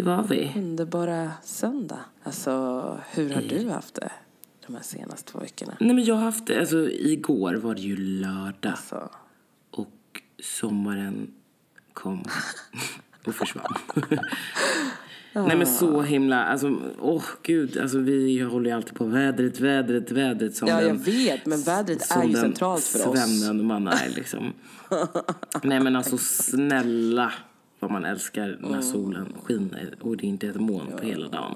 Det var vi. Underbara söndag. Alltså, hur har du haft det de här senaste två veckorna? Nej men jag har haft, alltså igår var det ju lördag Alltså, och sommaren kom och försvann. Nej men så himla, alltså åh gud, alltså vi håller ju alltid på vädret, vädret, vädret som ja, den, jag vet, men vädret som är ju den centralt för oss. svämmande man är liksom. Nej men alltså snälla vad man älskar när solen skiner och det är inte ett moln på hela dagen.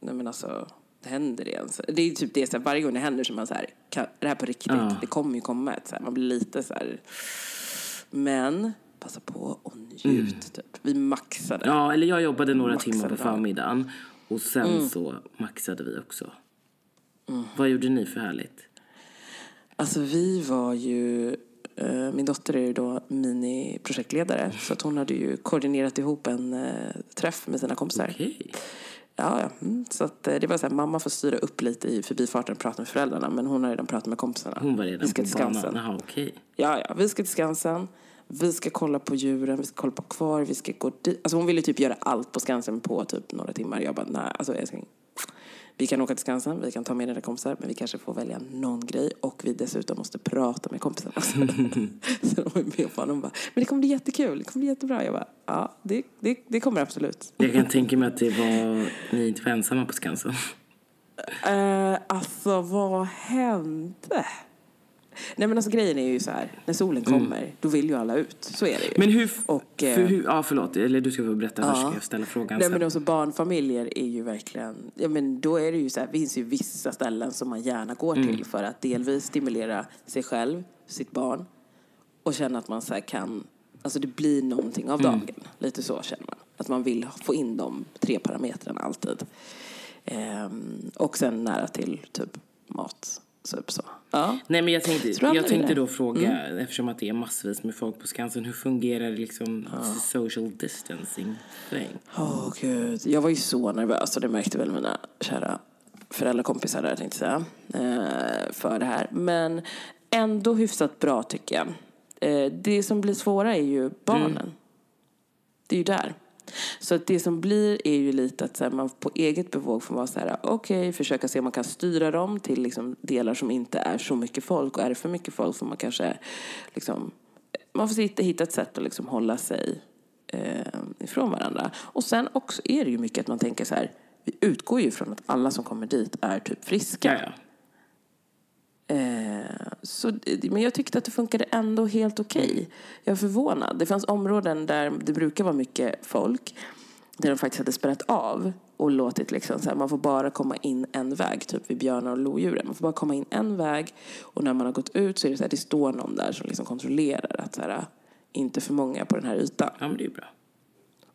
Nej men alltså, det händer det ens? Det är ju typ det, så här, varje gång det händer så är man så här, kan, är det här på riktigt? Det kommer ju komma ett så här, man blir lite så här. Men, passa på och njut typ. Vi maxade. Ja, eller jag jobbade några Maxade timmar på dagen. förmiddagen och sen Mm. så maxade vi också. Vad gjorde ni för härligt? Alltså vi var ju, min dotter är ju då mini-projektledare så att hon hade ju koordinerat ihop en eh, träff med sina kompisar. Okej. Ja, ja. Mm. Så att, eh, det var så här, mamma får styra upp lite i förbifarten och prata med föräldrarna men hon har redan pratat med kompisarna. Hon var vi redan ska på till Skansen. Jaha, okej. Ja, ja, vi ska till Skansen. Vi ska kolla på djuren, vi ska kolla på kvar, vi ska gå dit. Alltså hon ville typ göra allt på Skansen på typ några timmar. Jag bara, nej, alltså älskling. Vi kan åka till Skansen, vi kan ta med dina kompisar, men vi kanske får välja någon grej. Och vi dessutom måste prata med kompisarna så de var med på honom och bara, men det kommer bli jättekul, det kommer bli jättebra. Jag bara, ja, det, det, det kommer absolut. Jag kan tänka mig att det var, ni inte var ensamma på Skansen. Uh, alltså, vad hände? Nej men alltså grejen är ju så här, när solen kommer, då vill ju alla ut. Så är det ju. Men hur, Och, eh, för hur ja förlåt, eller du ska få berätta först ska jag ställa frågan Nej sen. men också barnfamiljer är ju verkligen, ja men då är det ju så här, finns ju vissa ställen som man gärna går Mm. till för att delvis stimulera sig själv, sitt barn och känna att man så kan, alltså det blir någonting av Mm. dagen. Lite så känner man. Att man vill få in de tre parametrarna alltid. Ehm, och sen nära till typ mat. Typ så. Ja. Nej men jag tänkte, jag vi tänkte då fråga, eftersom att det är massvis med folk på Skansen, hur fungerar liksom social distancing? Åh gud, jag var ju så nervös och det märkte väl mina kära föräldrakompisar där tänkte jag säga, eh, för det här. Men ändå hyfsat bra tycker jag. Eh, Det som blir svåra är ju barnen. Det är ju där. Så att det som blir är ju lite att så här, man på eget bevåg får vara så här, okej, okay, försöka se om man kan styra dem till liksom delar som inte är så mycket folk. Och är det för mycket folk får man kanske liksom, man får hitta, hitta ett sätt att liksom hålla sig eh, ifrån varandra. Och sen också är det ju mycket att man tänker så här, vi utgår ju från att alla som kommer dit är typ friska. Ja, ja. Eh, så, men jag tyckte att det funkade ändå helt okej. Jag är förvånad. Det fanns områden där det brukar vara mycket folk. Där de faktiskt hade spärrat av och låtit liksom så här, man får bara komma in en väg, typ vid björnar och lodjuren. Man får bara komma in en väg och när man har gått ut så är det så här, det står någon där som liksom kontrollerar att så här, inte för många på den här ytan. ja men det är ju bra.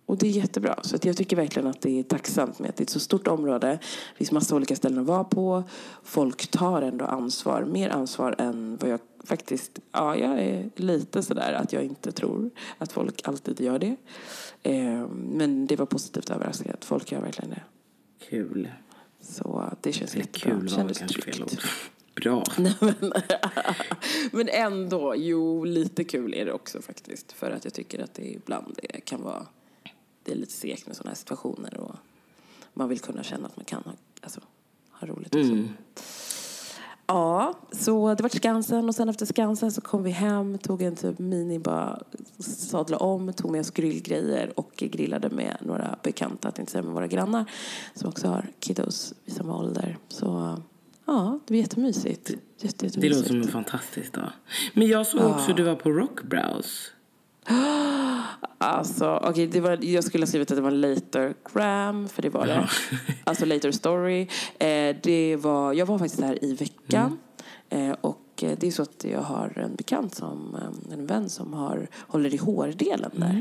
Och det är jättebra. Så jag tycker verkligen att det är tacksamt med att det är ett så stort område. Det finns massa olika ställen att vara på. Folk tar ändå ansvar. Mer ansvar än vad jag faktiskt... Ja, jag är lite sådär att jag inte tror att folk alltid gör det. Eh, men det var positivt överraskande att folk gör verkligen det. Kul. Så det känns Eller jättebra. kul var väl kanske fel ord. Bra. Men ändå, jo, lite kul är det också faktiskt. För att jag tycker att det ibland det kan vara det är lite segt med sådana här situationer. Och man vill kunna känna att man kan ha, alltså, ha roligt så. Ja, så det var Skansen och sen efter Skansen så kom vi hem, tog en typ mini, bara sadlade om, tog med oss grillgrejer och grillade med några bekanta, tänkte säga med våra grannar som också har kiddos i samma ålder. Så ja, det var jättemysigt. Jätte, Det jättemysigt. låter som en fantastisk dag. Men jag såg också att du var på Rockbrows. Alltså, okej, det var, jag skulle ha skrivit att det var later gram, för det var det. Alltså later story. Eh, det var, jag var faktiskt där i veckan. Eh, och eh, det är så att jag har en bekant, som, eh, en vän som har, håller i hårdelen där.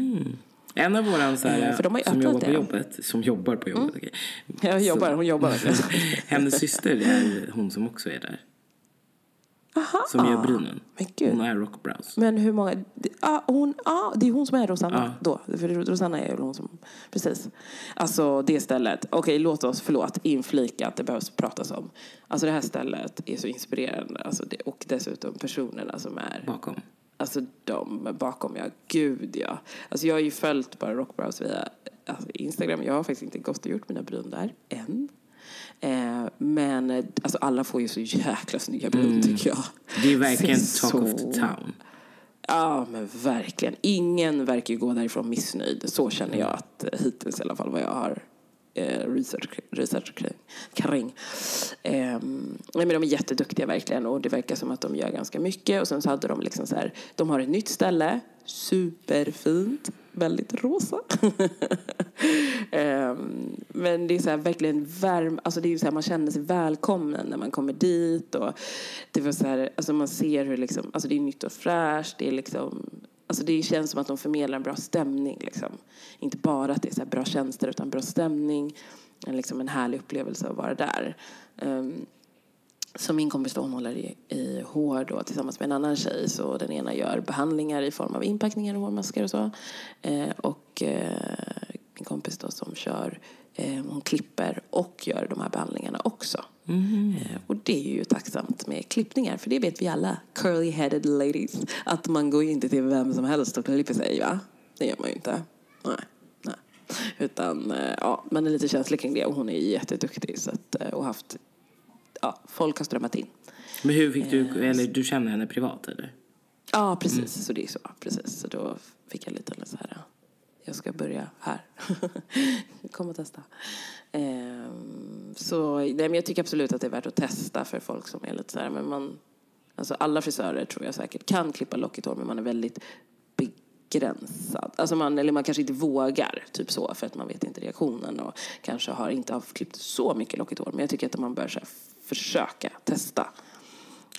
En av våra så här, Eh, som jobbar på det. jobbet, som jobbar på jobbet, okej. Jag jobbar, hon jobbar. Hennes syster är hon som också är där. Som gör brynen. Men gud. Hon är Rockbrows. Men hur många... Ah, hon, ah, det är hon som är Rosanna Ja. då. För Rosanna är ju hon som... Precis. Alltså det stället. Okej, låt oss, förlåt, inflika att det behövs pratas om. Alltså det här stället är så inspirerande. Alltså det, och dessutom personerna som är... Bakom. Alltså de bakom, ja. Gud, ja. Alltså jag har ju följt bara Rockbrows via alltså, Instagram. Jag har faktiskt inte gått och gjort mina bryn där än. Eh, men eh, alltså, alla får ju så jäkla snygga bryn, mm. tycker jag. Det är verkligen talk så... of the town. Ja, men verkligen. Ingen verkar ju gå därifrån missnöjd. Så känner jag att eh, hittills i alla fall vad jag har eh, research, research kring. Eh, men de är jätteduktiga verkligen och det verkar som att de gör ganska mycket. Och sen så hade de liksom så här, de har ett nytt ställe, superfint, väldigt rosa. eh, men det är så här, verkligen värm, alltså det är så här, man känner sig välkommen när man kommer dit. Och det var så här, alltså man ser hur liksom, alltså det är nytt och fräscht, det är liksom Alltså det känns som att de förmedlar en bra stämning. Liksom. Inte bara att det är så bra tjänster utan bra stämning. En, liksom en härlig upplevelse att vara där. Um, så min kompis då, hon håller i, i hår då, tillsammans med en annan tjej. Så den ena gör behandlingar i form av inpackningar och hårmasker och så. Eh, och eh, min kompis då som kör, eh, hon klipper och gör de här behandlingarna också. Mm. och det är ju tacksamt med klippningar, för det vet vi alla, curly-headed ladies, att man går ju inte till vem som helst och klipper sig, va? Det gör man ju inte. Nej. nej. Utan, eh, ja, man är lite känslig kring det och hon är jätteduktig så att, eh, och haft, ja, folk har strömmat in. Men hur fick du, eller du känner henne privat eller? Ja, precis, mm. så det är så, precis. Så då fick jag lite så här, jag ska börja här. Kom och testa. Ehm, så nej, men jag tycker absolut att det är värt att testa för folk som är lite så här, men man, alltså alla frisörer tror jag säkert kan klippa lockigt hår, men man är väldigt begränsad. Alltså man, eller man kanske inte vågar, typ så, för att man vet inte reaktionen och kanske har inte har klippt så mycket lockigt hår. Men jag tycker att man bör så här, försöka testa.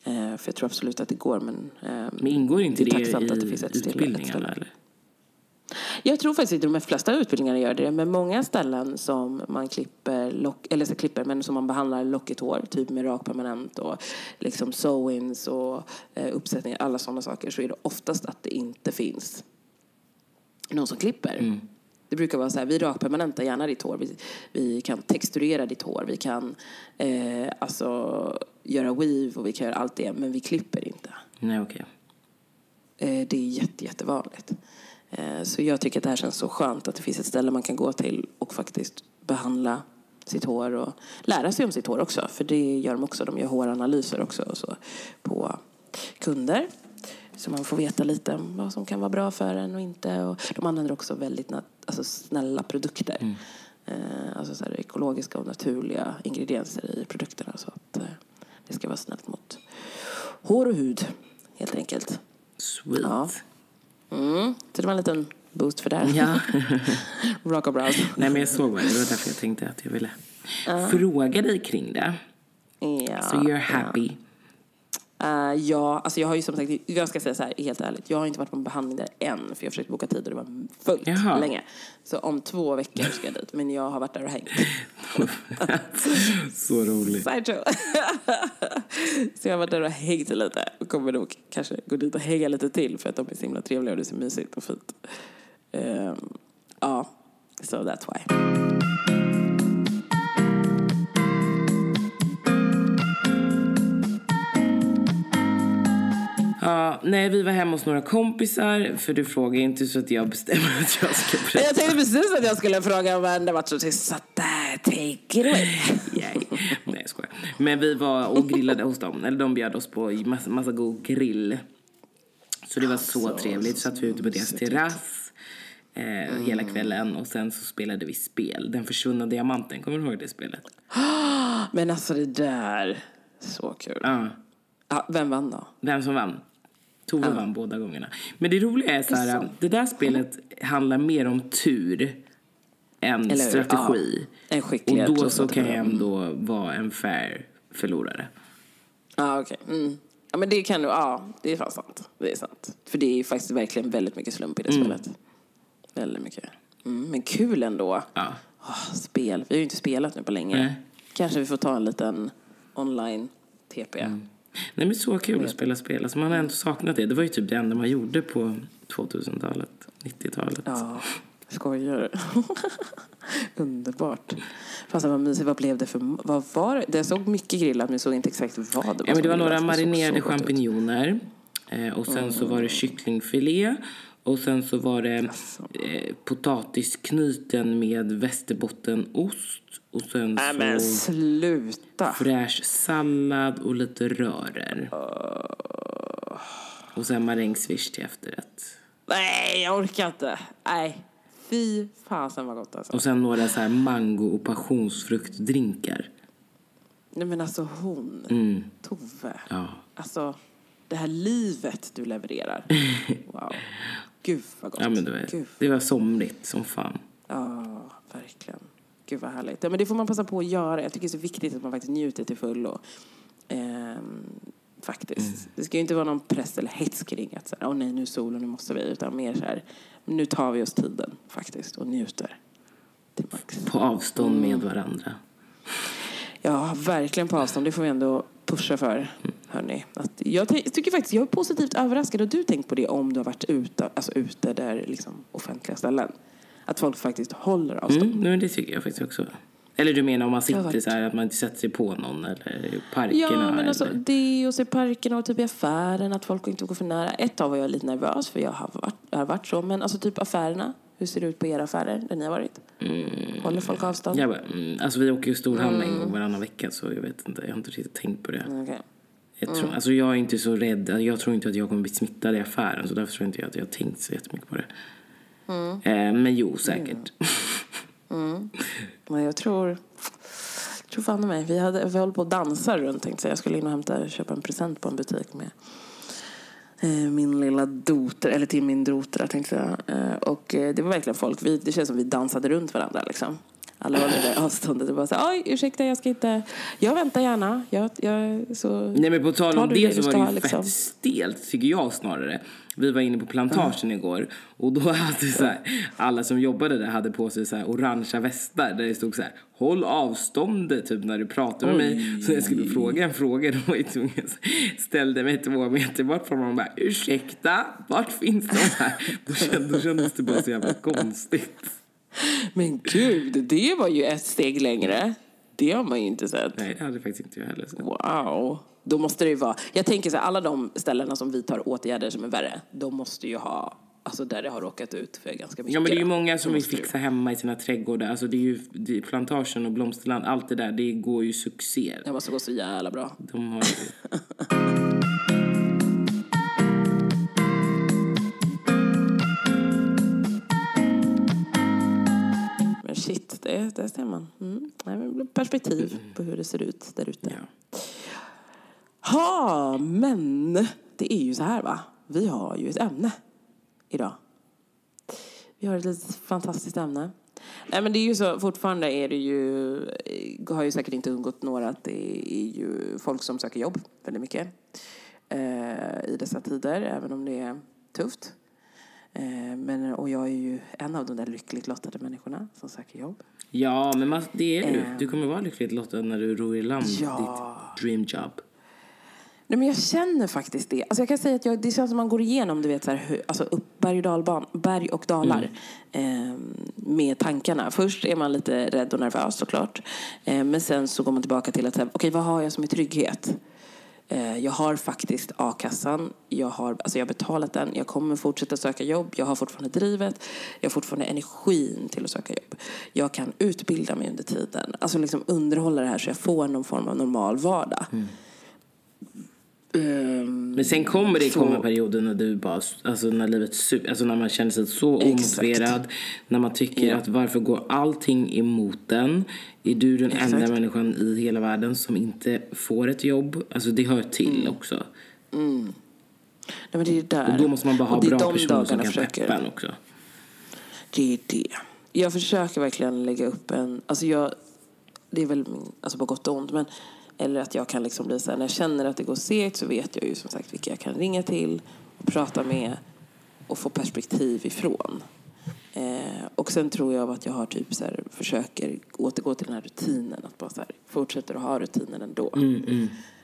Ehm, för jag tror absolut att det går, men, ehm, men ingår inte det, det i att det finns ett utbildningarna? Eller? Jag tror faktiskt att de flesta utbildningar gör det, men många ställen som man klipper, lock, eller så klipper men som man behandlar lockigt hår, typ med rakpermanent och liksom sew-ins och eh, uppsättningar, alla sådana saker, så är det oftast att det inte finns någon som klipper. Mm. Det brukar vara så här, vi rakpermanentar gärna ditt hår. Vi, vi kan texturera ditt hår. Vi kan eh, alltså göra weave och vi kan göra allt det, men vi klipper inte. Nej, okej. Okay. Eh, det är jätte, jättevanligt. Eh, så jag tycker att det här känns så skönt att det finns ett ställe man kan gå till och faktiskt behandla sitt hår och lära sig om sitt hår också. För det gör de också. De gör håranalyser också och så på kunder. Så man får veta lite om vad som kan vara bra för en och inte. Och de använder också väldigt alltså, snälla produkter. Mm. Eh, alltså så här, ekologiska och naturliga ingredienser i produkterna. Så att eh, det ska vara snällt mot hår och hud, helt enkelt. Sweet. Ja. Mm. Så det var en liten boost för det. Ja. Rock och. Nej, men jag såg det. Det var därför jag tänkte att jag ville uh. fråga dig kring det. Ja. So you're happy. Uh, ja, alltså jag har ju som sagt, jag ska säga så här helt ärligt, jag har inte varit på en behandling där än för jag har försökt boka tid och det var fullt Jaha. länge. Så om två veckor ska jag dit, men jag har varit där och hängt. så roligt. så jag har varit där och hängt lite och kommer nog kanske gå dit och hänga lite till för att de är så himla trevliga och det är så mysigt och fint. Um, ja, so that's why. Ja, nej, vi var hemma hos några kompisar. För du frågar inte så att jag bestämmer att jag ska berätta. Jag tänkte precis att jag skulle fråga, men det var så tyst. där, take it away. Nej, jag skojar. Men vi var och grillade hos dem. Eller de bjöd oss på massa, massa god grill. Så det var så, så trevligt. Så satt vi ute på deras terrass eh, mm. hela kvällen. Och sen så spelade vi spel. Den försvunna diamanten. Kommer du ihåg det spelet? Men alltså det där, så kul. Ja. Ja, vem vann då? Vem som vann? Tove ja. vann båda gångerna. Men det roliga är så här, det där spelet handlar mer om tur än Eller, strategi. Ja, en skicklighet. Och då så kan jag ändå vara en fair förlorare. Ja, okej. Okay. Mm. Ja, men det kan du, ja, det är fan sant. Det är sant. För det är faktiskt verkligen väldigt mycket slump i det mm. spelet. Väldigt mycket. Mm, men kul ändå. Ja. Oh, spel. Vi har ju inte spelat nu på länge. Nej. Kanske vi får ta en liten online TP. Mm. Nej men så kul att spela spel. Alltså man har ändå saknat det. Det var ju typ det enda man gjorde på 2000-talet, 90-talet. Ja, skojar? Underbart. Fasen vad mysigt. Vad blev det för... Vad var det? Jag såg mycket grillat men jag såg inte exakt vad det var. Ja, men det var några marinerade champinjoner. Eh, och sen så var det kycklingfilé. Och sen så var det eh, potatisknyten med västerbottenost. Och sen Nej så men sluta. fräsch sallad och lite rörer. Och sen marängsviss till efterrätt. Nej, jag orkar inte. Nej. Fy fasen vad gott alltså. Och sen några så här mango och passionsfruktdrinkar. Nej men alltså hon, Mm. Tove. Ja. Alltså, det här livet du levererar. Wow. Gud vad gott. Ja, men det var, Gud. det var somrigt som fan. Ja, verkligen. Gud vad härligt. Ja, men det får man passa på att göra. Jag tycker det är så viktigt att man faktiskt njuter till fullo. Ehm, faktiskt. Det ska ju inte vara någon press eller hets kring att så här, åh nej, nu är sol och nu måste vi. Utan mer så här, nu tar vi oss tiden faktiskt och njuter. Till max. På avstånd Mm. med varandra. Ja, verkligen på avstånd. Det får vi ändå pusha för. Hörni. Att jag ty- tycker faktiskt, jag är positivt överraskad. Har du tänkt på det om du har varit ute, alltså ute där liksom offentliga ställen? Att folk faktiskt håller avstånd. Mm, men det tycker jag faktiskt också. Eller du menar om man sitter så här att man inte sätter sig på någon eller i parkerna? Ja, men alltså eller? det och så i parkerna och typ i affären, att folk inte går för nära. Ett tag var jag lite nervös för jag har varit, jag har varit så. Men alltså typ affärerna, hur ser det ut på era affärer där ni har varit? Håller folk avstånd? Jag bara, mm, alltså vi åker ju storhandla en gång varannan vecka så jag vet inte, jag har inte riktigt tänkt på det. Okej. Jag, Mm. tror, alltså jag är inte så rädd, jag tror inte att jag kommer bli smittad i affären så därför tror inte jag att jag har tänkt så jättemycket på det. Mm. Eh, men jo, säkert. Men jag tror... Jag tror fan mig. Vi, hade, vi höll på att dansa runt tänkte jag. Jag skulle in och hämta, köpa en present på en butik med min lilla doter, eller till min dotter tänkte jag. Eh, och eh, det var verkligen folk, vi, det känns som vi dansade runt varandra liksom. Alla var där avståndet och bara så oj ursäkta jag ska inte, jag väntar gärna. Jag, jag, så... Nej men på tal om det det så var det ju liksom? fett stelt tycker jag snarare. Vi var inne på plantagen igår och då hade så här, alla som jobbade där hade på sig så här orangea västar där det stod så här håll avståndet typ när du pratar med mig. Så jag skulle fråga en fråga då var jag tvungen ställde mig två meter bort från honom och bara ursäkta, vart finns de här? Då kändes, då kändes det bara så jävla konstigt. Men gud, det var ju ett steg längre. Det har man ju inte sett. Nej det hade faktiskt inte jag heller sett. Wow. Då måste det ju vara... Jag tänker så här, alla de ställena som vidtar åtgärder som är värre, de måste ju ha... Alltså där det har råkat ut för ganska mycket. Ja men det är ju många som vill fixa hemma i sina trädgårdar. Alltså det är ju det är plantagen och blomsterland, allt det där, det går ju succé. Det måste gå så jävla bra. De har ju... Men shit, det, det ser man. Mm. Nej, perspektiv på hur det ser ut där ute. Ja. Ha, men det är ju så här va. Vi har ju ett ämne idag. Vi har ett litet fantastiskt ämne. Nej men det är ju så, fortfarande är det ju, eh, har ju säkert inte undgått några att det är ju folk som söker jobb väldigt mycket eh, i dessa tider, även om det är tufft. Eh, men, och jag är ju en av de där lyckligt lottade människorna som söker jobb. ja, men det är du. Eh. Du kommer vara lyckligt lottad när du ror i land Ja. ditt dream job. Nej, men jag känner faktiskt det. Alltså jag kan säga att jag, det känns som man går igenom du vet, så här, hur- alltså upp berg och, dalban, berg och dalar eh, med tankarna. Först är man lite rädd och nervös såklart. Eh, men sen så går man tillbaka till att okej vad har jag som är trygghet? Eh, jag har faktiskt a-kassan, jag har, alltså jag har betalat den, jag kommer fortsätta söka jobb, jag har fortfarande drivet, jag har fortfarande energin till att söka jobb. Jag kan utbilda mig under tiden, alltså liksom underhålla det här så jag får någon form av normal vardag. Ehm, Men sen kommer det Så- komma perioder när du bara, alltså när livet alltså när man känner sig så omotiverad. När man tycker Ja. att varför går allting emot den? Är du den enda Exakt. människan i hela världen som inte får ett jobb? Alltså det hör till Mm. också. Nej, men det är där. Och då måste man bara ha bra personer som kan försöker- peppa en också. Det är det. Jag försöker verkligen lägga upp en... Alltså jag, det är väl min, alltså på gott och ont. Men, eller att jag kan liksom bli så här, när jag känner att det går segt så vet jag ju som sagt vilka jag kan ringa till och prata med och få perspektiv ifrån. Eh, och sen tror jag att jag har typ så här, försöker återgå till den här rutinen. Att bara så här, fortsätter att ha rutinen ändå.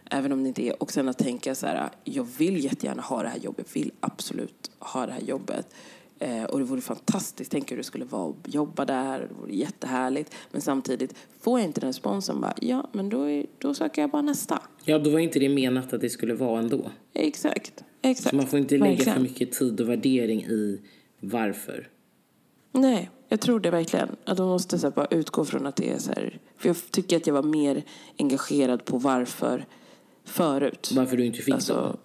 Även om det inte är... Och sen att tänka så här, jag vill jättegärna ha det här jobbet. Vill absolut ha det här jobbet. Eh, och det vore fantastiskt. Tänk hur det skulle vara att jobba där. Det vore jättehärligt. Men samtidigt, får jag inte den responsen, bara, ja, men då, är, då söker jag bara nästa. Ja, då var inte det menat att det skulle vara ändå. Exakt. Exakt. Så man får inte lägga Verkligen. för mycket tid och värdering i varför. Nej, jag tror det verkligen. Att man måste så bara utgå från att det är så här. För jag tycker att jag var mer engagerad på varför förut. Varför du inte fick. Alltså,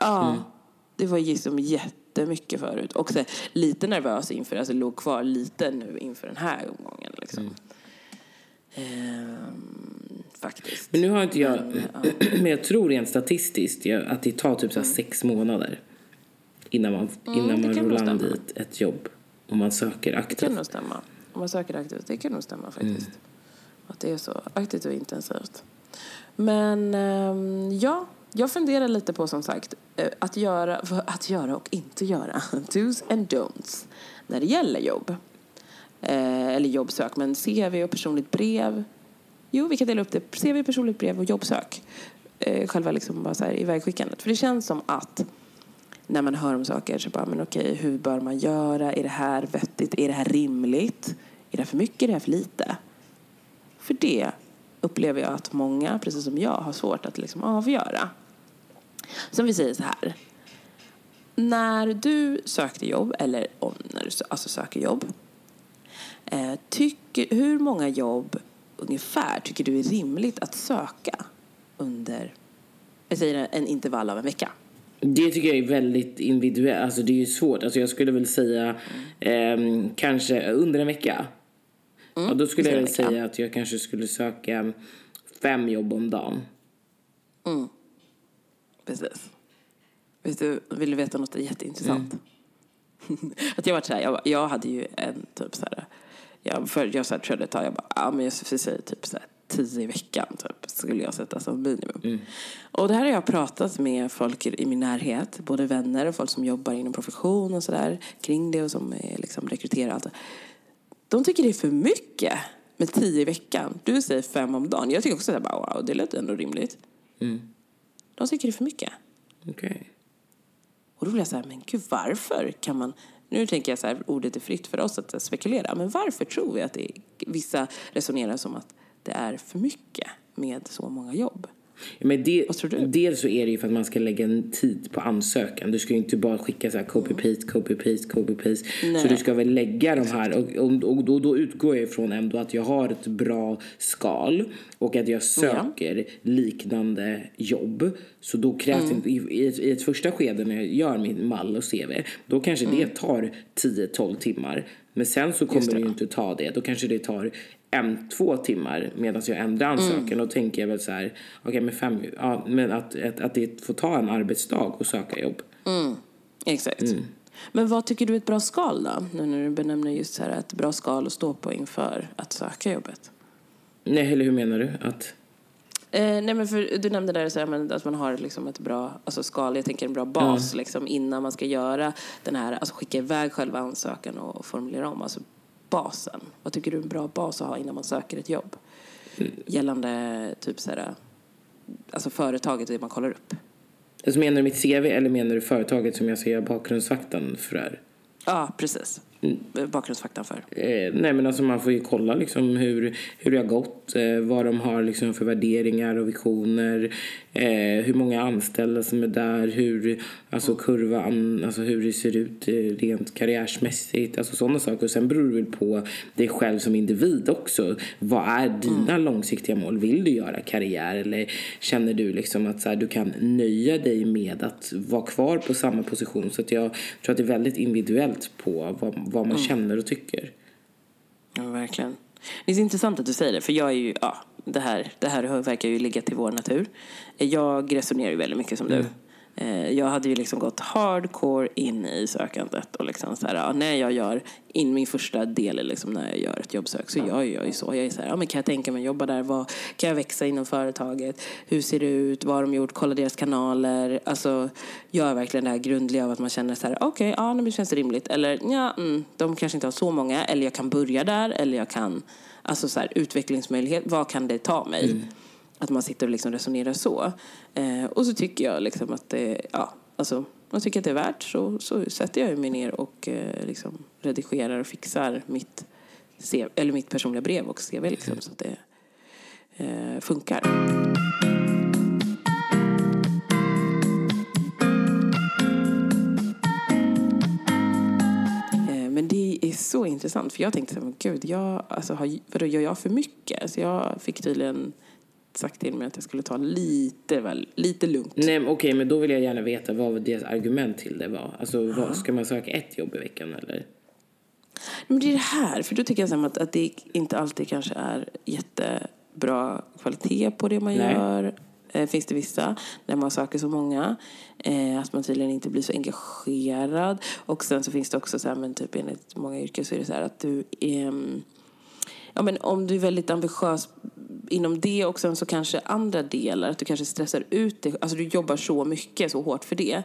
ja, det var liksom jättemycket förut. Och så, lite nervös inför, alltså låg kvar lite nu inför den här omgången. Liksom. Ehm, faktiskt. Men nu har inte jag, men jag tror rent statistiskt att det tar typ så här sex månader innan man, innan Mm. man rullar stämma. dit ett jobb. Om man söker Det kan aktivt. nog stämma. Om man söker aktivt. Det kan nog stämma faktiskt. Att det är så aktivt och intensivt. Men ehm, ja, jag funderar lite på som sagt eh, att göra, att göra och inte göra. Do's and don'ts när det gäller jobb. Eh, eller jobbsök, men CV och personligt brev. Jo, vi kan dela upp det. CV, personligt brev och jobbsök. Eh, själva liksom bara så här ivägskickandet. För det känns som att när man hör om saker så bara, men okej, hur bör man göra? Är det här vettigt? Är det här rimligt? Är det här för mycket? Är det här för lite? För det upplever jag att många, precis som jag, har svårt att liksom avgöra. Som vi säger så här. När du sökte jobb, eller om när du alltså söker jobb. Eh, tycker, hur många jobb ungefär tycker du är rimligt att söka under jag säger en intervall av en vecka? Det tycker jag är väldigt individuellt. Alltså det är ju svårt. Alltså jag skulle väl säga ehm, kanske under en vecka. ja, då skulle jag väl säga att jag kanske skulle söka fem jobb om dagen. Precis. Vet du, vill du veta något jätteintressant? att jag var så här, jag, jag hade ju en typ så här, jag, för jag så här, körde ett tag, jag bara, ja men jag säga typ så här, tio i veckan typ, skulle jag sätta som minimum. Och det här har jag pratat med folk i min närhet, både vänner och folk som jobbar inom profession och sådär, kring det och som är liksom allt. De tycker det är för mycket med tio i veckan. Du säger fem om dagen. Jag tycker också att wow, det låter ändå rimligt. De tycker det är för mycket. Okej. Och då blir jag så här, men gud varför kan man... Nu tänker jag så här, ordet är fritt för oss att spekulera. Men varför tror vi att det är, vissa resonerar som att det är för mycket med så många jobb? Ja, men det, Vad tror du? Dels så är det ju för att man ska lägga en tid på ansökan. Du ska ju inte bara skicka så här copy-paste, copy-paste, copy-paste. Så du ska väl lägga de här. Och, och, och då, då utgår jag ifrån ändå att jag har ett bra skal och att jag söker liknande jobb. Så då krävs Mm. det inte, i, i, ett, första skede när jag gör min mall och CV, då kanske det tar 10-12 timmar. Men sen så kommer Mm. Just det. det ju inte ta det. Då kanske det tar en, två timmar medan jag ändrar ansökan. Mm. Då tänker jag väl så här, okej men fem, ja, men att, att, att det får ta en arbetsdag och söka jobb. Exakt. Men vad tycker du är ett bra skal då? Nu när du benämner just så här ett bra skal att stå på inför att söka jobbet. Nej, eller hur menar du? Att, Eh, nej men för du nämnde där så här, att man har liksom ett bra alltså skal, jag tänker en bra bas liksom innan man ska göra den här, alltså skicka iväg själva ansökan och formulera om, alltså basen. Vad tycker du är en bra bas att ha innan man söker ett jobb? Gällande typ så här, alltså företaget, det man kollar upp. alltså menar du mitt CV eller menar du företaget som jag ska göra bakgrundsfaktan för det här? Ja, precis. Bakgrundsfaktan för. Eh, nej men alltså man får ju kolla liksom hur, hur det har gått, eh, vad de har liksom för värderingar och visioner, eh, hur många anställda som är där, hur alltså kurvan, alltså hur det ser ut eh, rent karriärsmässigt, alltså sådana saker. Och sen beror det väl på dig själv som individ också. Vad är dina långsiktiga mål? Vill du göra karriär eller känner du liksom att så här, du kan nöja dig med att vara kvar på samma position? Så att jag tror att det är väldigt individuellt på vad, vad man känner och tycker. Ja, verkligen. Det är så intressant att du säger det, för jag är ju, ja, det här, det här verkar ju ligga till vår natur. Jag resonerar ju väldigt mycket som du. Eh, Jag hade ju liksom gått hardcore in i sökandet och liksom så här, ja, när jag gör in min första del liksom när jag gör ett jobbsök så gör jag ju så. Jag är så här, ja, men kan jag tänka mig att jobba där? Vad, kan jag växa inom företaget? Hur ser det ut? Vad har de gjort? Kolla deras kanaler. Alltså, gör verkligen det här grundliga av att man känner så här, okej, ja, men det känns rimligt. Eller ja, mm, de kanske inte har så många. Eller jag kan börja där. Eller jag kan, alltså så här, utvecklingsmöjlighet. Vad kan det ta mig? att man sitter och liksom resonerar så. Eh, och så tycker jag liksom att det, ja, alltså, man tycker att det är värt så, så sätter jag mig ner och eh, liksom redigerar och fixar mitt, CV, eller mitt personliga brev och CV liksom, så att det eh, funkar. Eh, men det är så intressant, för jag tänkte så gud, jag, alltså, har, vadå, gör jag för mycket? Så jag fick tydligen sagt till mig att jag skulle ta lite, väl, lite lugnt. Nej, men okej, men då vill jag gärna veta vad deras argument till det var. Alltså, vad, ska man söka ett jobb i veckan eller? Men det är det här, för då tycker jag att, att det inte alltid kanske är jättebra kvalitet på det man Nej. gör. Eh, finns det vissa, när man söker så många, eh, att man tydligen inte blir så engagerad. Och sen så finns det också så här, men typ enligt många yrken så är det så här att du ehm, ja, men om du är väldigt ambitiös inom det och sen så kanske andra delar, att du kanske stressar ut dig, alltså du jobbar så mycket, så hårt för det,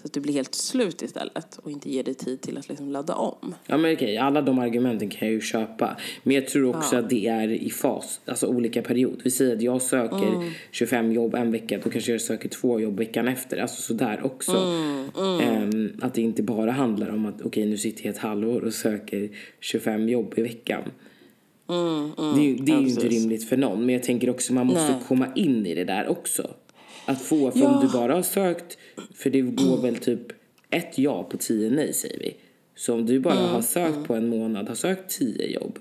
så att du blir helt slut istället och inte ger dig tid till att liksom ladda om. Ja men okej, alla de argumenten kan jag ju köpa. Men jag tror också att det är i fas, alltså olika period. Vi säger att jag söker 25 jobb en vecka, då kanske jag söker två jobb veckan efter. Alltså sådär också. Ehm, att det inte bara handlar om att okej nu sitter jag ett halvår och söker 25 jobb i veckan. Det är, ju- det är Ja, ju inte rimligt för någon. Men jag tänker också man måste Nej. komma in i det där också. Att få, för Ja. om du bara har sökt, för det går väl typ ett ja på tio nej säger vi. Så om du bara Mm, har sökt på en månad, har sökt tio jobb,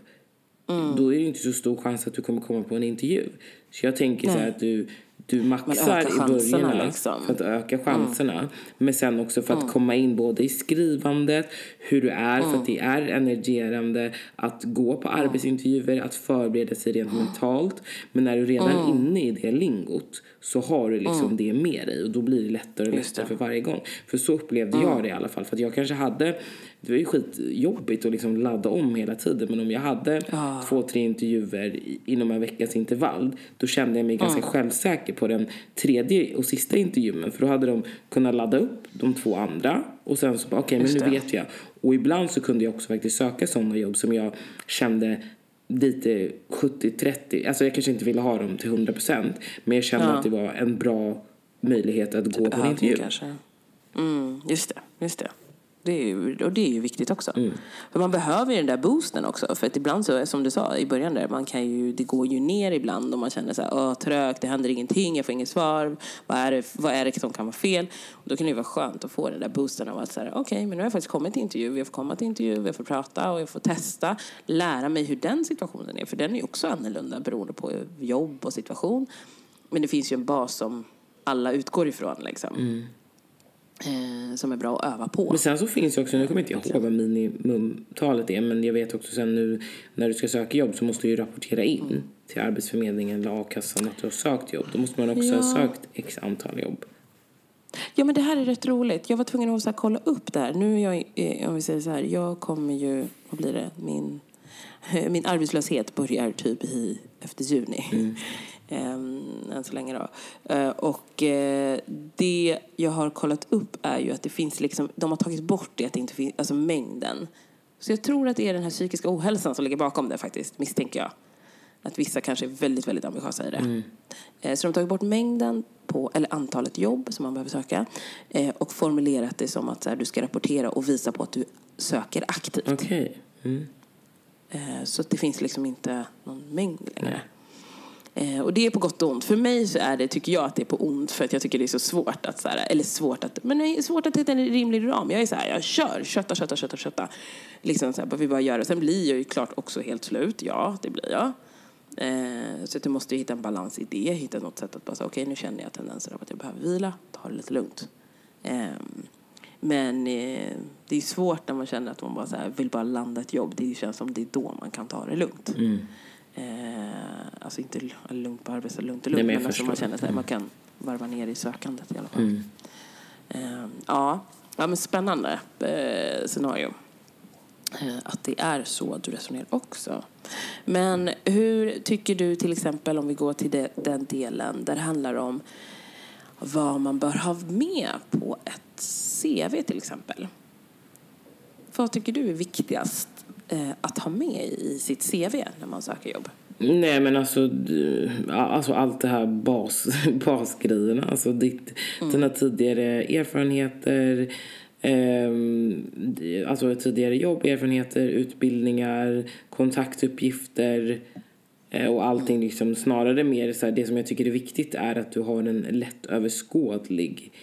Mm. då är det inte så stor chans att du kommer komma på en intervju. Så jag tänker så här att du, du maxar i början liksom. för att öka chanserna. Men sen också för att komma in både i skrivandet, hur du är, för att det är energerande att gå på arbetsintervjuer, att förbereda sig rent mentalt. Men när du redan är inne i det lingot så har du liksom det med dig och då blir det lättare och lättare för varje gång. För så upplevde jag det i alla fall. För att jag kanske hade, det var ju skitjobbigt att liksom ladda om hela tiden men om jag hade två, tre intervjuer inom en veckas intervall då kände jag mig ganska självsäker på den tredje och sista intervjun. För då hade de kunnat ladda upp de två andra och sen så bara okej men Just nu det. vet jag. Och ibland så kunde jag också faktiskt söka sådana jobb som jag kände lite 70-30, alltså jag kanske inte ville ha dem till 100% men jag kände Ja. att det var en bra möjlighet att gå på en intervju. kanske. Mm, just det, just det. Det är ju, och det är ju viktigt också. Mm. För man behöver ju den där boosten också. För att ibland så, som du sa i början där, man kan ju, det går ju ner ibland och man känner så här, åh trögt, det händer ingenting, jag får inget svar. Vad är det, vad är det som kan vara fel? Och då kan det ju vara skönt att få den där boosten av att säga, okej, men nu har jag faktiskt kommit till intervju, jag får komma till intervju, jag får prata och jag får testa, lära mig hur den situationen är. För den är ju också annorlunda beroende på jobb och situation. Men det finns ju en bas som alla utgår ifrån liksom. Eh, som är bra att öva på. Men sen så finns ju också, nu kommer jag inte ihåg vad minimumtalet är, men jag vet också sen nu när du ska söka jobb så måste du ju rapportera in till Arbetsförmedlingen eller a-kassan att du har sökt jobb. Då måste man också ha Ja. sökt x antal jobb. Ja, men det här är rätt roligt. Jag var tvungen att så kolla upp det här. Nu jag, eh, om vi säger så här, jag kommer ju, vad blir det, min, min arbetslöshet börjar typ i, efter juni. Ehm, än så länge då. Eh, och eh, det jag har kollat upp är ju att det finns liksom, de har tagit bort det att det inte finns, alltså mängden. Så jag tror att det är den här psykiska ohälsan som ligger bakom det faktiskt, misstänker jag. Att vissa kanske är väldigt, väldigt ambitiösa i det. Eh, Så de har tagit bort mängden på, eller antalet jobb som man behöver söka eh, och formulerat det som att här, du ska rapportera och visa på att du söker aktivt. Okej. Mm. Eh, Så det finns liksom inte någon mängd längre. Eh, Och det är på gott och ont. För mig så är det, tycker jag att det är på ont för att jag tycker det är så svårt att, så här, eller svårt att, men det är svårt att hitta en rimlig ram. Jag är så här, jag kör, kötta, kötta, kötta, kötta. Liksom så här, vi bara gör det. Sen blir jag ju klart också helt slut, ja det blir jag. Eh, så att du måste hitta en balans i det, hitta något sätt att bara säga okej nu känner jag tendenser av att jag behöver vila, ta det lite lugnt. Eh, men eh, det är svårt när man känner att man bara så här, vill bara landa ett jobb. Det känns som det är då man kan ta det lugnt. Mm. Eh, alltså inte lugnt på arbetet, lugnt och Nej, lugnt. men jag men alltså man känner att man kan varva ner i sökandet i alla fall. Mm. Eh, ja. ja, men spännande eh, scenario. Eh, att det är så du resonerar också. Men hur tycker du till exempel om vi går till det, den delen där det handlar om vad man bör ha med på ett CV till exempel? Vad tycker du är viktigast att ha med i sitt CV när man söker jobb? Nej men alltså, alltså allt det här bas, basgrejerna. Alltså ditt, dina tidigare erfarenheter, di- alltså tidigare jobb, erfarenheter, utbildningar, kontaktuppgifter eh, och allting liksom snarare mer så här, det som jag tycker är viktigt är att du har en lättöverskådlig eh,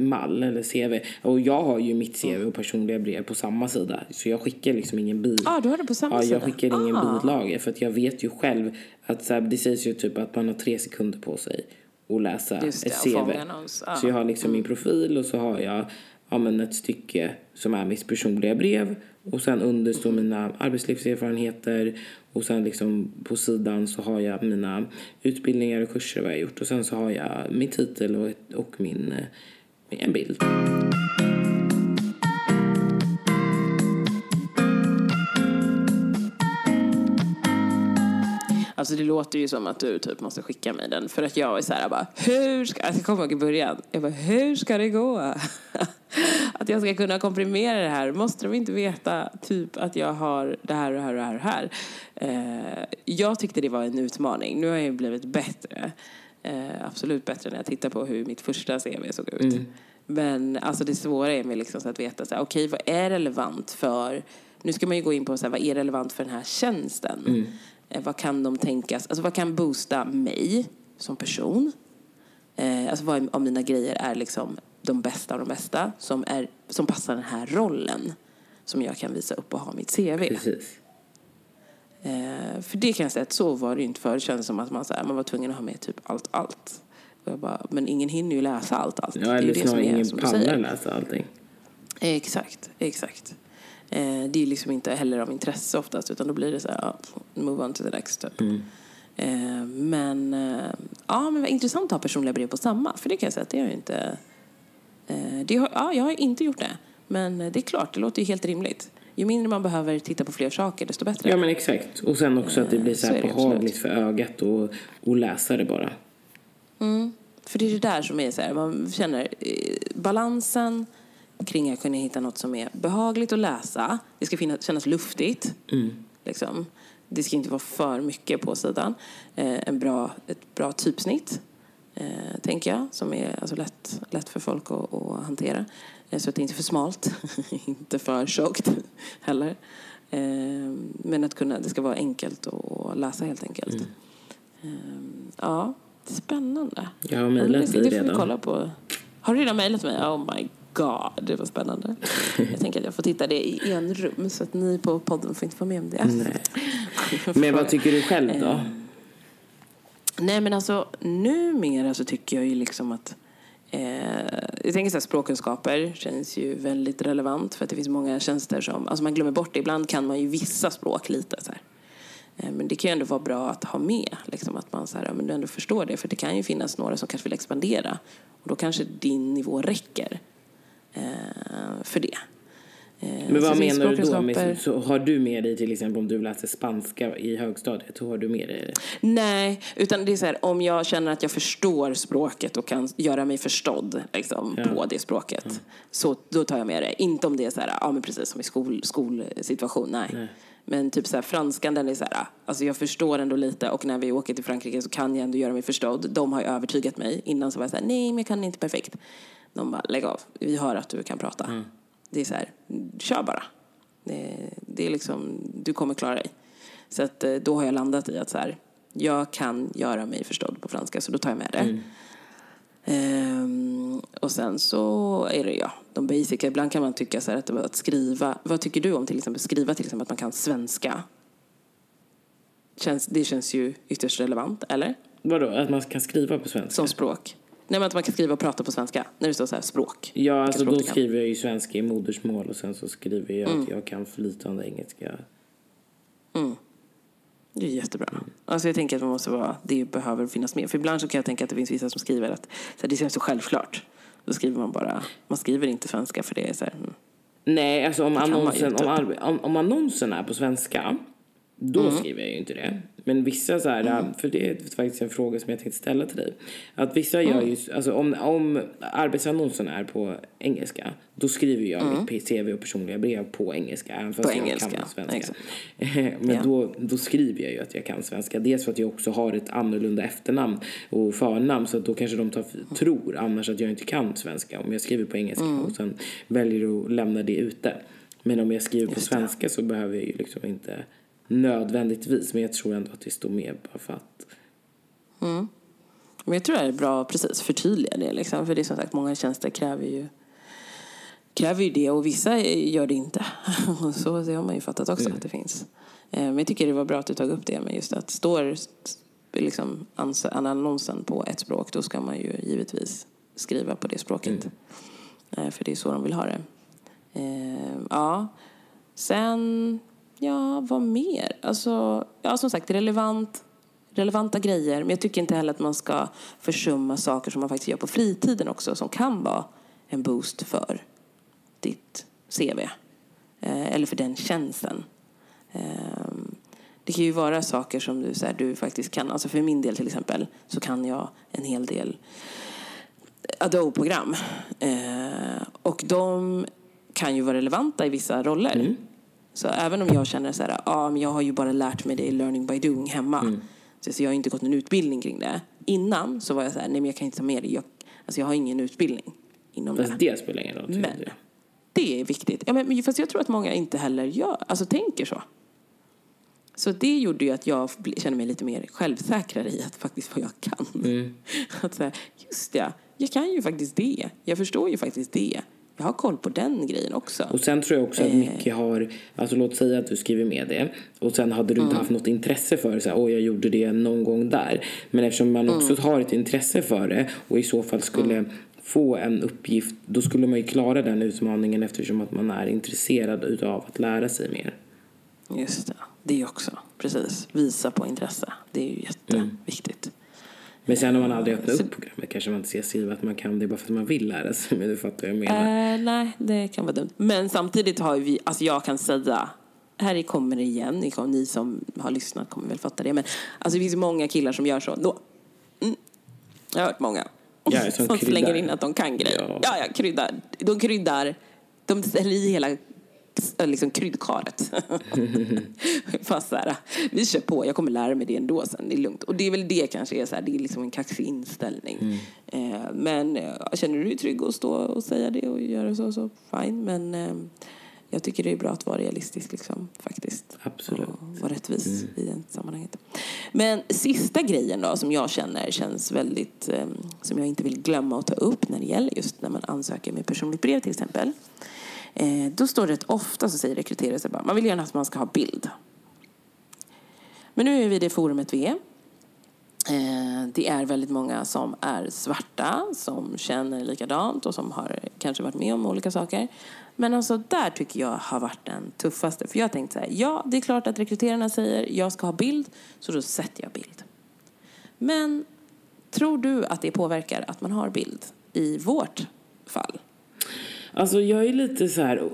mall eller CV. Och jag har ju mitt CV och personliga brev på samma sida. Så jag skickar liksom ingen bil. Ah, du har det på samma ja, sida? jag skickar ingen ah. bilaga. För att jag vet ju själv att så här, det sägs ju typ att man har tre sekunder på sig att läsa det, ett CV. Ah. Så jag har liksom min profil och så har jag ja, men ett stycke som är mitt personliga brev. Och sen under står mina arbetslivserfarenheter. Och sen liksom på sidan så har jag mina utbildningar och kurser vad jag gjort. Och sen så har jag min titel och, och min, eh, en bild. Alltså det låter ju som att du typ måste skicka mig den. För att jag är så här bara, hur ska, alltså jag kommer ihåg i början, jag bara, hur ska det gå? att jag ska kunna komprimera det här. Måste de inte veta typ att jag har det här och det här och det här och här? Eh, jag tyckte det var en utmaning. Nu har jag blivit bättre. Eh, absolut bättre när jag tittar på hur mitt första CV såg ut. Mm. Men alltså det svåra är med liksom att veta så här, okay, vad är relevant för nu ska man ju gå in på så här, vad är relevant för den här tjänsten. Mm. Eh, vad kan de tänkas, alltså vad kan boosta mig som person? Eh, alltså vad av mina grejer är liksom de bästa av de bästa som, är, som passar den här rollen som jag kan visa upp och ha mitt CV. Precis. Eh, för det kan jag säga att så var det inte förr. Det kändes som att man, så här, man var tvungen att ha med typ allt, allt. Bara, men ingen hinner ju läsa allt, allt. Ja, eller snarare ingen pallar läsa allting. Exakt, exakt. Eh, det är liksom inte heller av intresse oftast utan då blir det så här, ja, move on to the next typ. Mm. Eh, men, eh, ja men vad intressant att ha personliga brev på samma, för det kan jag säga att det har jag inte, eh, det har, ja jag har inte gjort det. Men det är klart, det låter ju helt rimligt. Ju mindre man behöver titta på fler saker, desto bättre. Ja men exakt. Och sen också att det blir så här så behagligt för ögat och, och läsa det bara. Mm. För det är det där som är så här, man känner eh, balansen kring att kunna hitta något som är behagligt att läsa. Det ska finnas, kännas luftigt. Mm. Liksom. Det ska inte vara för mycket på sidan. Eh, en bra, ett bra typsnitt, eh, tänker jag, som är alltså lätt, lätt för folk att, att hantera. Eh, så att det inte är för smalt, inte för tjockt heller. Eh, men att kunna, det ska vara enkelt att läsa helt enkelt. Mm. Eh, ja, spännande. Jag har mejlat dig redan. Kolla på. Har du redan mejlat mig? Oh my god, det var spännande. Jag tänker att jag får titta det i en rum så att ni på podden får inte vara med om det. Nej. Men vad tycker du själv då? Eh, nej men alltså numera så tycker jag ju liksom att eh, jag tänker så här, språkkunskaper känns ju väldigt relevant för att det finns många tjänster som, alltså man glömmer bort det. Ibland kan man ju vissa språk lite så här. Eh, men det kan ju ändå vara bra att ha med, liksom, att man så här, men du ändå förstår det. För det kan ju finnas några som kanske vill expandera. Och då kanske din nivå räcker för det. Eh, Men vad menar du då? Med, så har du med dig till exempel om du läser spanska i högstadiet? Har du med dig det? Nej, utan det är så här, om jag känner att jag förstår språket och kan göra mig förstådd liksom, ja. på det språket. Ja. Så då tar jag med det. Inte om det är så här, ja men precis som i skol, skolsituation, nej. nej. Men typ så här, franskan den är så här, alltså jag förstår ändå lite och när vi åker till Frankrike så kan jag ändå göra mig förstådd. De har övertygat mig. Innan så var jag så här, nej men jag kan inte perfekt. De bara, lägg av. Vi hör att du kan prata. Mm. Det är så här, kör bara. Det, är liksom, du kommer klara dig. Så att eh, då har jag landat i att så här, jag kan göra mig förstådd på franska så då tar jag med det. Mm. Um, och sen så är det ja, de basic. Ibland kan man tycka så här att, att skriva, vad tycker du om till exempel skriva till exempel att man kan svenska? Känns, det känns ju ytterst relevant, eller? Vadå, att man kan skriva på svenska? Som språk. Nej, men att man kan skriva och prata på svenska. När det står så här språk. Ja, alltså då skriver jag ju svenska i modersmål och sen så skriver jag mm. att jag kan flytande engelska. Mm. Det är jättebra. Mm. Alltså jag tänker att man måste vara, det behöver finnas med. För ibland så kan jag tänka att det finns vissa som skriver att så här, det känns så självklart. Då skriver man bara, man skriver inte svenska för det är så här, mm. Nej, alltså om annonsen, om, om, om annonsen är på svenska då mm. skriver jag ju inte det. Men vissa så här, mm. för det är faktiskt en fråga som jag tänkte ställa till dig. Att vissa mm. gör ju, alltså om, om arbetsannonsen är på engelska, då skriver jag mm. mitt CV och personliga brev på engelska. Även fast på jag engelska. kan svenska. Men ja. då, då skriver jag ju att jag kan svenska. Dels för att jag också har ett annorlunda efternamn och förnamn så att då kanske de tar, tror annars att jag inte kan svenska om jag skriver på engelska mm. och sen väljer att lämna det ute. Men om jag skriver Just på svenska det. så behöver jag ju liksom inte nödvändigtvis, men jag tror ändå att det står med bara för att. Mm. Men jag tror det är bra precis förtydliga det liksom. För det är som sagt, många tjänster kräver ju kräver ju det och vissa gör det inte. så det har man ju fattat också mm. att det finns. Eh, men jag tycker det var bra att du tog upp det med just att står liksom annonsen på ett språk då ska man ju givetvis skriva på det språket. Mm. Eh, för det är så de vill ha det. Eh, ja. Sen, ja, vad mer? Alltså, ja, som sagt, relevant, relevanta grejer. Men jag tycker inte heller att man ska försumma saker som man faktiskt gör på fritiden också, som kan vara en boost för ditt CV. Eh, eller för den tjänsten. Ehm, det kan ju vara saker som du, så här, du faktiskt kan. Alltså för min del till exempel så kan jag en hel del Adobe-program. Eh, och de kan ju vara relevanta i vissa roller. Mm. Så även om jag känner så här, ah, men jag har ju bara lärt mig det i learning by doing hemma. Mm. Så, jag har inte gått någon utbildning kring det. Innan så var jag så här, nej men jag kan inte ta med det. Jag, alltså jag har ingen utbildning inom fast det. det spelar ingen roll. Men det är viktigt. Ja, men, fast jag tror att många inte heller gör, alltså tänker så. Så det gjorde ju att jag kände mig lite mer självsäkrare i att faktiskt vad jag kan. Mm. Att säga, just det, jag kan ju faktiskt det. Jag förstår ju faktiskt det. Jag har koll på den grejen också. Och sen tror jag också att eh. mycket har, alltså låt säga att du skriver med det och sen hade du inte mm. haft något intresse för det, så här, åh jag gjorde det någon gång där. Men eftersom man också mm. har ett intresse för det och i så fall skulle mm. få en uppgift, då skulle man ju klara den utmaningen eftersom att man är intresserad utav att lära sig mer. Just det, det också, precis. Visa på intresse, det är ju jätteviktigt. Mm. Men sen om man aldrig öppnar upp programmet kanske man inte ser skriva att man kan det bara för att man vill lära sig. Men du fattar vad jag menar. Uh, nej, det kan vara dumt. Men samtidigt har vi, alltså jag kan säga, här kommer det igen, ni, ni som har lyssnat kommer väl fatta det. Men alltså det finns många killar som gör så. Då, mm, jag har hört många. Ja, som, som slänger in att de kan grejer. Ja, ja, ja kryddar. De kryddar. De ställer i hela liksom kryddkaret. Fast så här, vi kör på, jag kommer lära mig det ändå sen, det är lugnt. Och det är väl det kanske är så här, det är liksom en kaxig inställning. Mm. Eh, men eh, känner du dig trygg att stå och säga det och göra så, så fine. Men eh, jag tycker det är bra att vara realistisk liksom, faktiskt. Absolut. Och vara rättvis mm. i det sammanhanget. Men sista grejen då som jag känner känns väldigt, eh, som jag inte vill glömma att ta upp när det gäller just när man ansöker med personligt brev till exempel. Eh, då står det rätt ofta så säger rekryterare så bara, man vill gärna att man ska ha bild. Men nu är vi i det forumet vi är. Eh, det är väldigt många som är svarta, som känner likadant och som har kanske varit med om olika saker. Men alltså där tycker jag har varit den tuffaste. För jag tänkte så här, ja det är klart att rekryterarna säger jag ska ha bild, så då sätter jag bild. Men tror du att det påverkar att man har bild i vårt fall? Alltså jag är lite så här,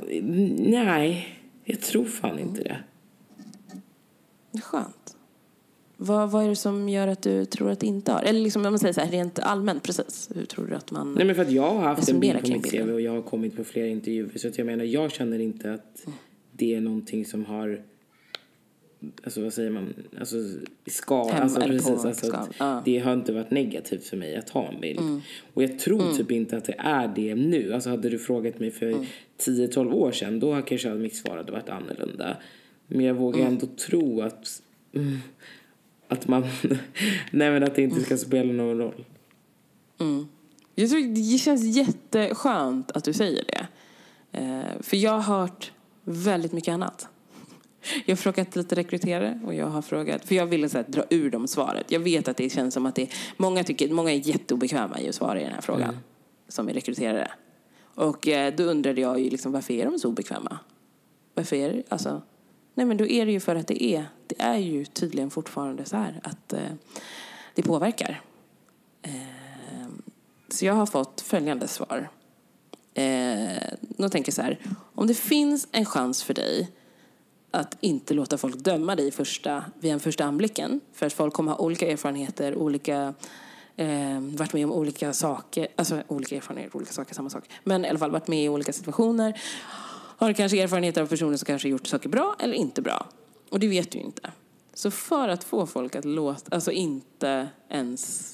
nej, jag tror fan inte det. Skönt. Vad, vad är det som gör att du tror att det inte har? Eller liksom om man säger så här, rent allmänt, precis. Hur tror du att man Nej men för att jag har haft en bild på mitt CV och jag har kommit på flera intervjuer. Så att jag menar, jag känner inte att mm. det är någonting som har alltså vad säger man, alltså ska, Hem, alltså precis, alltså, ska. Ja. det har inte varit negativt för mig att ha en bild. Mm. Och jag tror mm. typ inte att det är det nu. Alltså hade du frågat mig för mm. 10-12 år sedan då kanske mitt svar hade varit annorlunda. Men jag vågar mm. ändå tro att, mm, att man, nej men att det inte ska spela någon roll. Mm. Jag tror det känns jätteskönt att du säger det. Eh, för jag har hört väldigt mycket annat. Jag har frågat lite rekryterare och jag har frågat, för jag ville så här, dra ur dem svaret. Jag vet att det känns som att det, många, tycker, många är jätteobekväma i att svara i den här frågan, mm. som är rekryterare. Och eh, då undrade jag ju liksom, varför är de så obekväma? Varför är det, alltså, nej men då är det ju för att det är, det är ju tydligen fortfarande så här att eh, det påverkar. Eh, så jag har fått följande svar. Eh, då tänker jag så här, om det finns en chans för dig att inte låta folk döma dig första, vid en första anblicken. För att folk kommer ha olika erfarenheter, olika, eh, varit med om olika saker, alltså olika erfarenheter, olika saker, samma sak. Men i alla fall varit med i olika situationer. Har kanske erfarenheter av personer som kanske gjort saker bra eller inte bra. Och det vet du ju inte. Så för att få folk att låta, alltså inte ens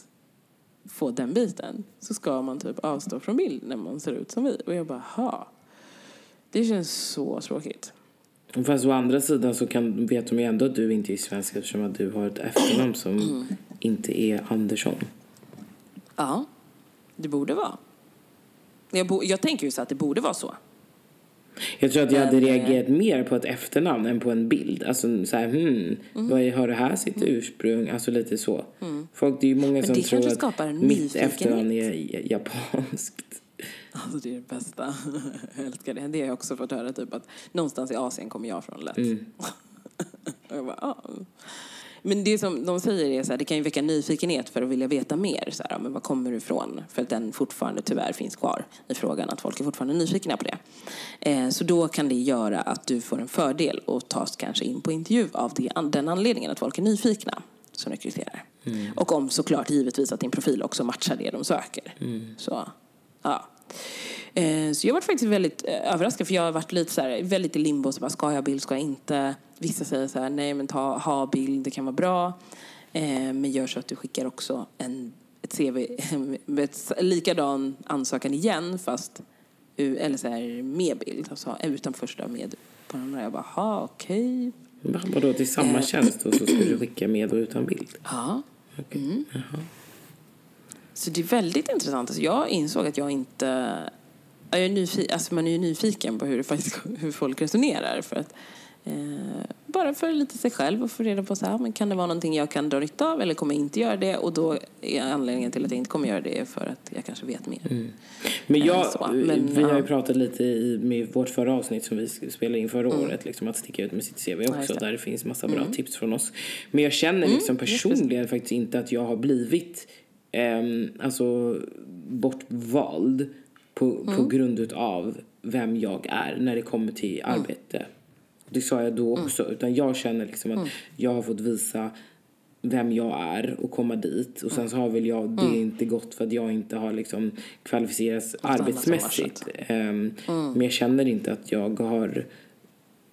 få den biten så ska man typ avstå från bild när man ser ut som vi. Och jag bara, ha. Det känns så tråkigt. Fast å andra sidan så kan, vet de ju ändå att du inte är svensk eftersom att du har ett efternamn som mm. inte är Andersson. Ja, det borde vara. Jag, bo, jag tänker ju så att det borde vara så. Jag tror att jag hade Men, eh, reagerat mer på ett efternamn än på en bild. Alltså så här, hmm, Mm. vad har det här sitt ursprung? Alltså lite så. Folk, det är ju många som det tror att mitt efternamn är japanskt. Alltså det är det bästa. Jag älskar det. Det har jag också fått höra typ att någonstans i Asien kommer jag från lätt. Och jag bara, ah. Men det som de säger är så här, det kan ju väcka nyfikenhet för att vilja veta mer. Så här, ja, men var kommer du ifrån? För att den fortfarande tyvärr finns kvar i frågan, att folk är fortfarande nyfikna på det. Eh, så då kan det göra att du får en fördel och tas kanske in på intervju av det, den anledningen att folk är nyfikna som rekryterar. Och om såklart givetvis att din profil också matchar det de söker. Så, ja. Eh, Så jag var faktiskt väldigt eh, överraskad för jag har varit lite så här, väldigt i limbo. Så bara, ska jag ha bild, ska jag inte? Vissa säger så här, nej men ta, ha bild, det kan vara bra. Eh, Men gör så att du skickar också en, ett CV med ett likadan ansökan igen fast eller så här, med bild. Alltså utan första med på den andra. Jag bara, ha okej. Va, Vadå, till samma tjänst och så ska du skicka med och utan bild? Ja. Okej. Mm. Så det är väldigt intressant. Alltså jag insåg att jag inte... Jag är nyfiken, alltså man är ju nyfiken på hur, faktiskt, hur folk resonerar. För att, eh, bara för lite sig själv och få reda på så här, men kan det vara någonting jag kan dra nytta av eller kommer jag inte göra det? Och då är anledningen till att jag inte kommer göra det för att jag kanske vet mer. Men Eh, jag, så, men, vi har ju ja. pratat lite i med vårt förra avsnitt som vi spelade in förra året, liksom, att sticka ut med sitt CV Mm. också. Mm. där det finns massa bra tips från oss. Men jag känner liksom personligen faktiskt inte att jag har blivit ehm, alltså, bortvald på, på Mm. grund utav vem jag är när det kommer till Mm. arbete. Det sa jag då också, utan jag känner liksom att jag har fått visa vem jag är och komma dit. Och sen så har väl jag det inte gått för att jag inte har liksom kvalificerats arbetsmässigt. Ehm, Men jag känner inte att jag har,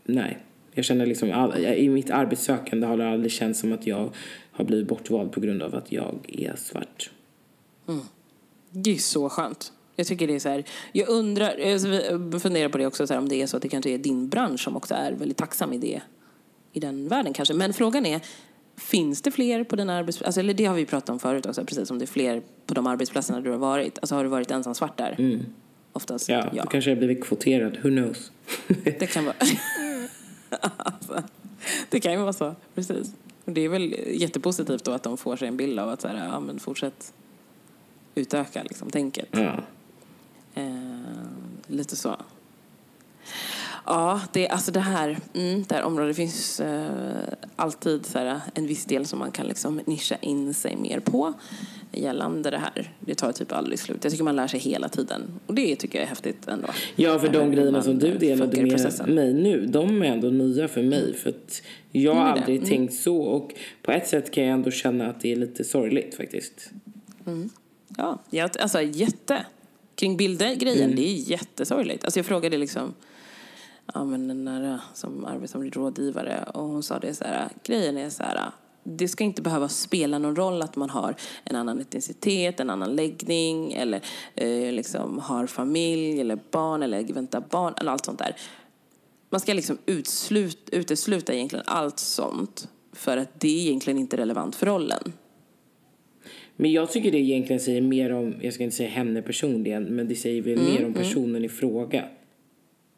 nej. Jag känner liksom, i mitt arbetssökande har det aldrig känts som att jag har blivit bortvald på grund av att jag är svart. Det är så skönt. Jag tycker det är så här, jag undrar, vi funderar på det också, så här, om det är så att det kanske är din bransch som också är väldigt tacksam i det, i den världen kanske. Men frågan är, finns det fler på den arbetsplatsen, alltså, eller det har vi pratat om förut också, precis som det är fler på de arbetsplatserna du har varit. Alltså har du varit ensam svart där? Oftast, Ja, ja. då kanske jag har blivit kvoterad, who knows? Det kan vara... alltså, det kan ju vara så, precis. Och det är väl jättepositivt då att de får sig en bild av att så här, ja, men fortsätt utöka liksom, tänket. ja. Eh, lite så. Ja, det, alltså det här, mm, det här området finns eh, alltid så här, en viss del som man kan liksom nischa in sig mer på gällande det här. Det tar typ aldrig slut. Jag tycker man lär sig hela tiden. Och det tycker jag är häftigt ändå. Ja, för de Eh, grejerna som du delade med. Mm. mig nu, de är ändå nya för mig. För att jag har det. aldrig Mm. tänkt så. Och på ett sätt kan jag ändå känna att det är lite sorgligt faktiskt. Ja, jag, alltså jätte. Kring bilder-grejen, det är jättesorgligt. Alltså jag frågade liksom, ja men den där som arbetar som rådgivare och hon sa det så här, grejen är så här, det ska inte behöva spela någon roll att man har en annan etnicitet, en annan läggning eller eh, liksom har familj eller barn eller väntar barn eller allt sånt där. Man ska liksom utslut, utesluta egentligen allt sånt för att det är egentligen inte relevant för rollen. Men jag tycker det egentligen säger mer om, jag ska inte säga henne personligen, men det säger väl Mm, mer om personen i fråga.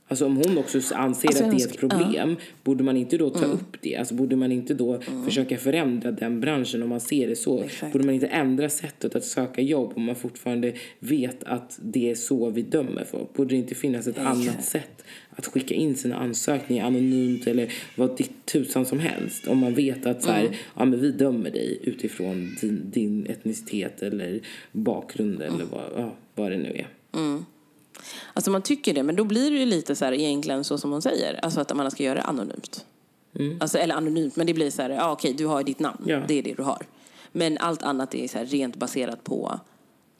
Alltså om hon också anser Alltså, att det är ett problem, borde man inte då ta Mm. upp det? Alltså borde man inte då försöka förändra den branschen om man ser det så? Exakt. Borde man inte ändra sättet att söka jobb om man fortfarande vet att det är så vi dömer för? Borde det inte finnas ett annat Exakt. sätt att skicka in sina ansökningar anonymt eller vad ditt tusan som helst? Om man vet att så här, Mm. ja, men vi dömer dig utifrån din, din etnicitet eller bakgrund eller Mm. vad, ja, vad det nu är. Alltså man tycker det, men då blir det ju lite så här egentligen så som hon säger. Alltså att man ska göra det anonymt. Alltså, eller anonymt, men det blir så här, ja okej, du har ditt namn. Ja. Det är det du har. Men allt annat är så här rent baserat på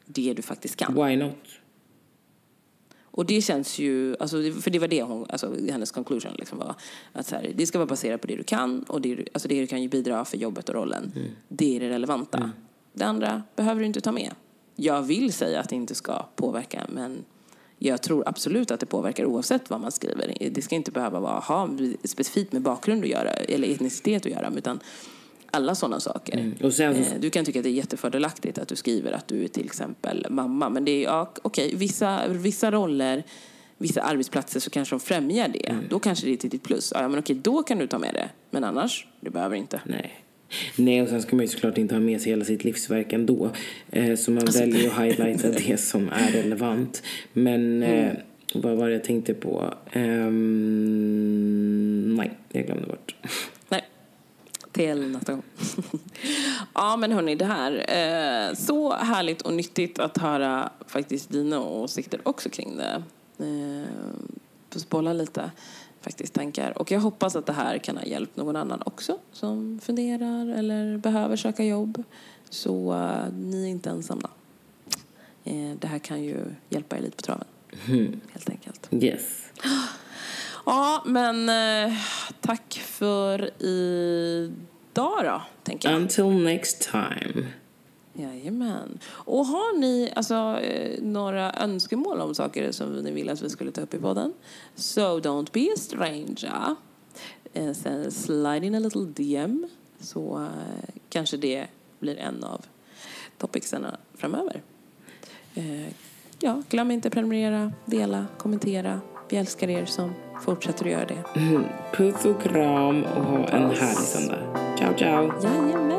det du faktiskt kan. Why not? Och det känns ju, alltså, för det var det hon, alltså hennes conclusion liksom var. Att så här, det ska vara baserat på det du kan och det, du- alltså det du kan ju bidra för jobbet och rollen. Det är det relevanta. Det andra behöver du inte ta med. Jag vill säga att det inte ska påverka men jag tror absolut att det påverkar oavsett vad man skriver. Det ska inte behöva vara ha specifikt med bakgrund att göra eller etnicitet att göra utan alla sådana saker. Mm. Och sen Eh, Du kan tycka att det är jättefördelaktigt att du skriver att du är till exempel mamma. Men det är, ja, okej, vissa, vissa roller, vissa arbetsplatser så kanske de främjar det. Mm. Då kanske det är till ditt plus. Ja, men okej, då kan du ta med det. Men annars, du behöver inte. Nej. Nej, och sen ska man ju såklart inte ha med sig hela sitt livsverk ändå. Eh, så man Alltså- väljer att highlighta det som är relevant. Men eh, Mm. vad var det jag tänkte på? Ehm, nej, jag glömde bort. Nej. Till nästa gång. ja, men hörni, det här. Eh, så härligt och nyttigt att höra faktiskt dina åsikter också kring det. Eh, bolla lite faktiskt tankar. Och jag hoppas att det här kan ha hjälpt någon annan också som funderar eller behöver söka jobb. Så eh, ni är inte ensamma. Eh, det här kan ju hjälpa er lite på traven. Helt enkelt. Yes. Ja, men eh, tack för idag då, tänker jag. Until next time. Jajamän. Och har ni alltså, eh, några önskemål om saker som ni vill att vi skulle ta upp i podden? So don't be a stranger. Eh, sen slide in a little DM så eh, kanske det blir en av topicserna framöver. Ja, glöm inte prenumerera, dela, kommentera. Vi älskar er som fortsätter att göra det. Puss och kram och ha en härlig söndag. Ciao, ciao. Jajamän!